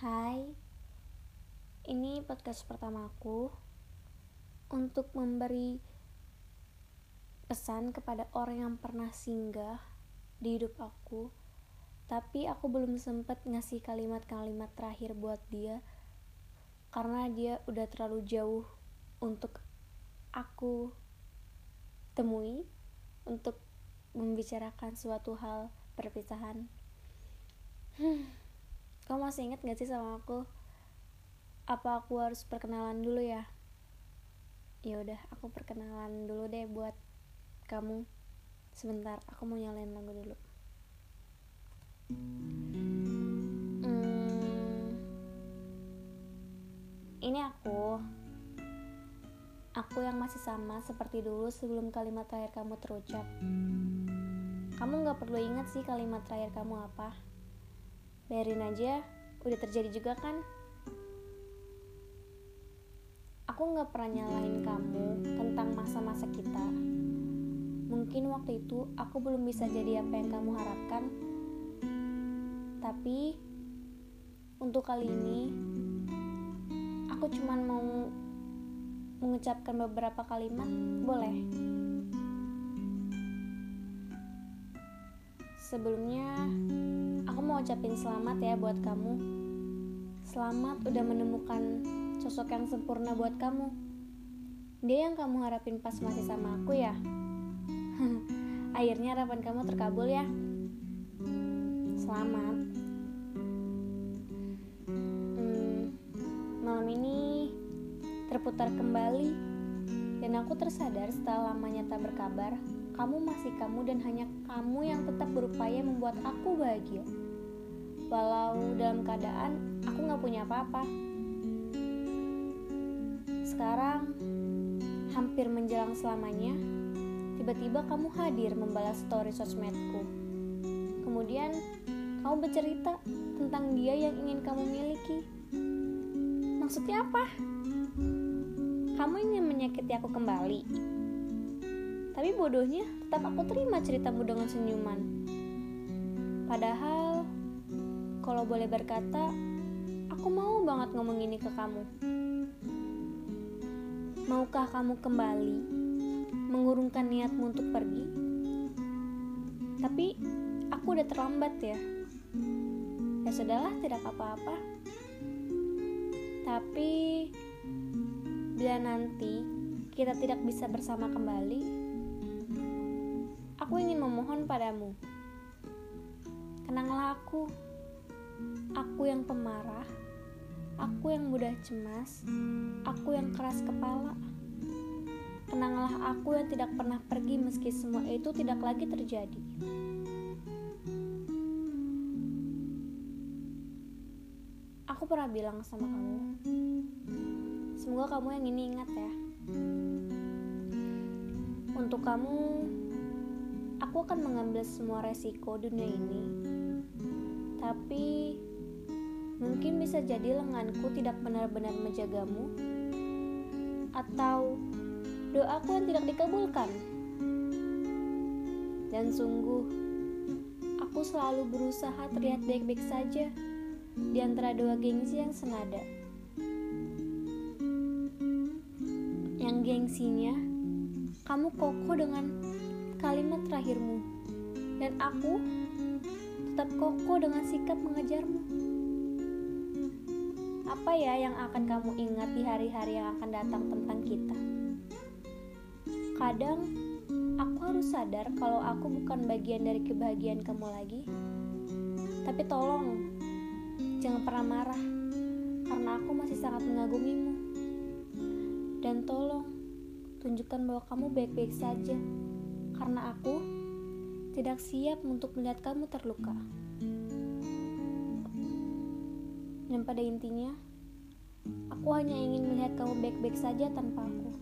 Hai, ini podcast pertamaku untuk memberi pesan kepada orang yang pernah singgah di hidup aku, tapi aku belum sempat ngasih kalimat-kalimat terakhir buat dia karena dia udah terlalu jauh untuk aku temui untuk membicarakan suatu hal perpisahan. Kamu masih inget gak sih sama aku? Apa aku harus perkenalan dulu ya? Ya udah, aku perkenalan dulu deh buat kamu. Sebentar, aku mau nyalain lagu dulu. Hmm, ini aku. Aku yang masih sama seperti dulu sebelum kalimat terakhir kamu terucap. Kamu gak perlu ingat sih kalimat terakhir kamu apa biarin aja udah terjadi juga kan? Aku nggak pernah nyalain kamu tentang masa-masa kita. Mungkin waktu itu aku belum bisa jadi apa yang kamu harapkan. Tapi untuk kali ini aku cuman mau mengucapkan beberapa kalimat. Boleh? Sebelumnya aku mau ucapin selamat ya buat kamu. Selamat udah menemukan sosok yang sempurna buat kamu. Dia yang kamu harapin pas masih sama aku ya. Akhirnya harapan kamu terkabul ya. Selamat. Hmm, malam ini terputar kembali dan aku tersadar setelah lamanya tak berkabar, kamu masih kamu dan hanya kamu yang tetap berupaya membuat aku bahagia walau dalam keadaan aku nggak punya apa-apa. Sekarang, hampir menjelang selamanya, tiba-tiba kamu hadir membalas story sosmedku. Kemudian, kamu bercerita tentang dia yang ingin kamu miliki. Maksudnya apa? Kamu ingin menyakiti aku kembali? Tapi bodohnya, tetap aku terima ceritamu dengan senyuman. Padahal kalau boleh berkata, aku mau banget ngomong ini ke kamu. Maukah kamu kembali mengurungkan niatmu untuk pergi? Tapi aku udah terlambat ya. Ya sudahlah, tidak apa-apa. Tapi bila nanti kita tidak bisa bersama kembali, aku ingin memohon padamu. Kenanglah aku. Aku yang pemarah, aku yang mudah cemas, aku yang keras kepala. Kenanglah aku yang tidak pernah pergi meski semua itu tidak lagi terjadi. Aku pernah bilang sama kamu, semoga kamu yang ini ingat ya. Untuk kamu, aku akan mengambil semua resiko dunia ini tapi mungkin bisa jadi lenganku tidak benar-benar menjagamu atau doaku yang tidak dikabulkan. Dan sungguh, aku selalu berusaha terlihat baik-baik saja di antara dua gengsi yang senada. Yang gengsinya, kamu kokoh dengan kalimat terakhirmu. Dan aku tetap kokoh dengan sikap mengejarmu. Apa ya yang akan kamu ingat di hari-hari yang akan datang tentang kita? Kadang aku harus sadar kalau aku bukan bagian dari kebahagiaan kamu lagi. Tapi tolong, jangan pernah marah karena aku masih sangat mengagumimu. Dan tolong, tunjukkan bahwa kamu baik-baik saja karena aku tidak siap untuk melihat kamu terluka. Dan pada intinya, aku hanya ingin melihat kamu baik-baik saja tanpa aku.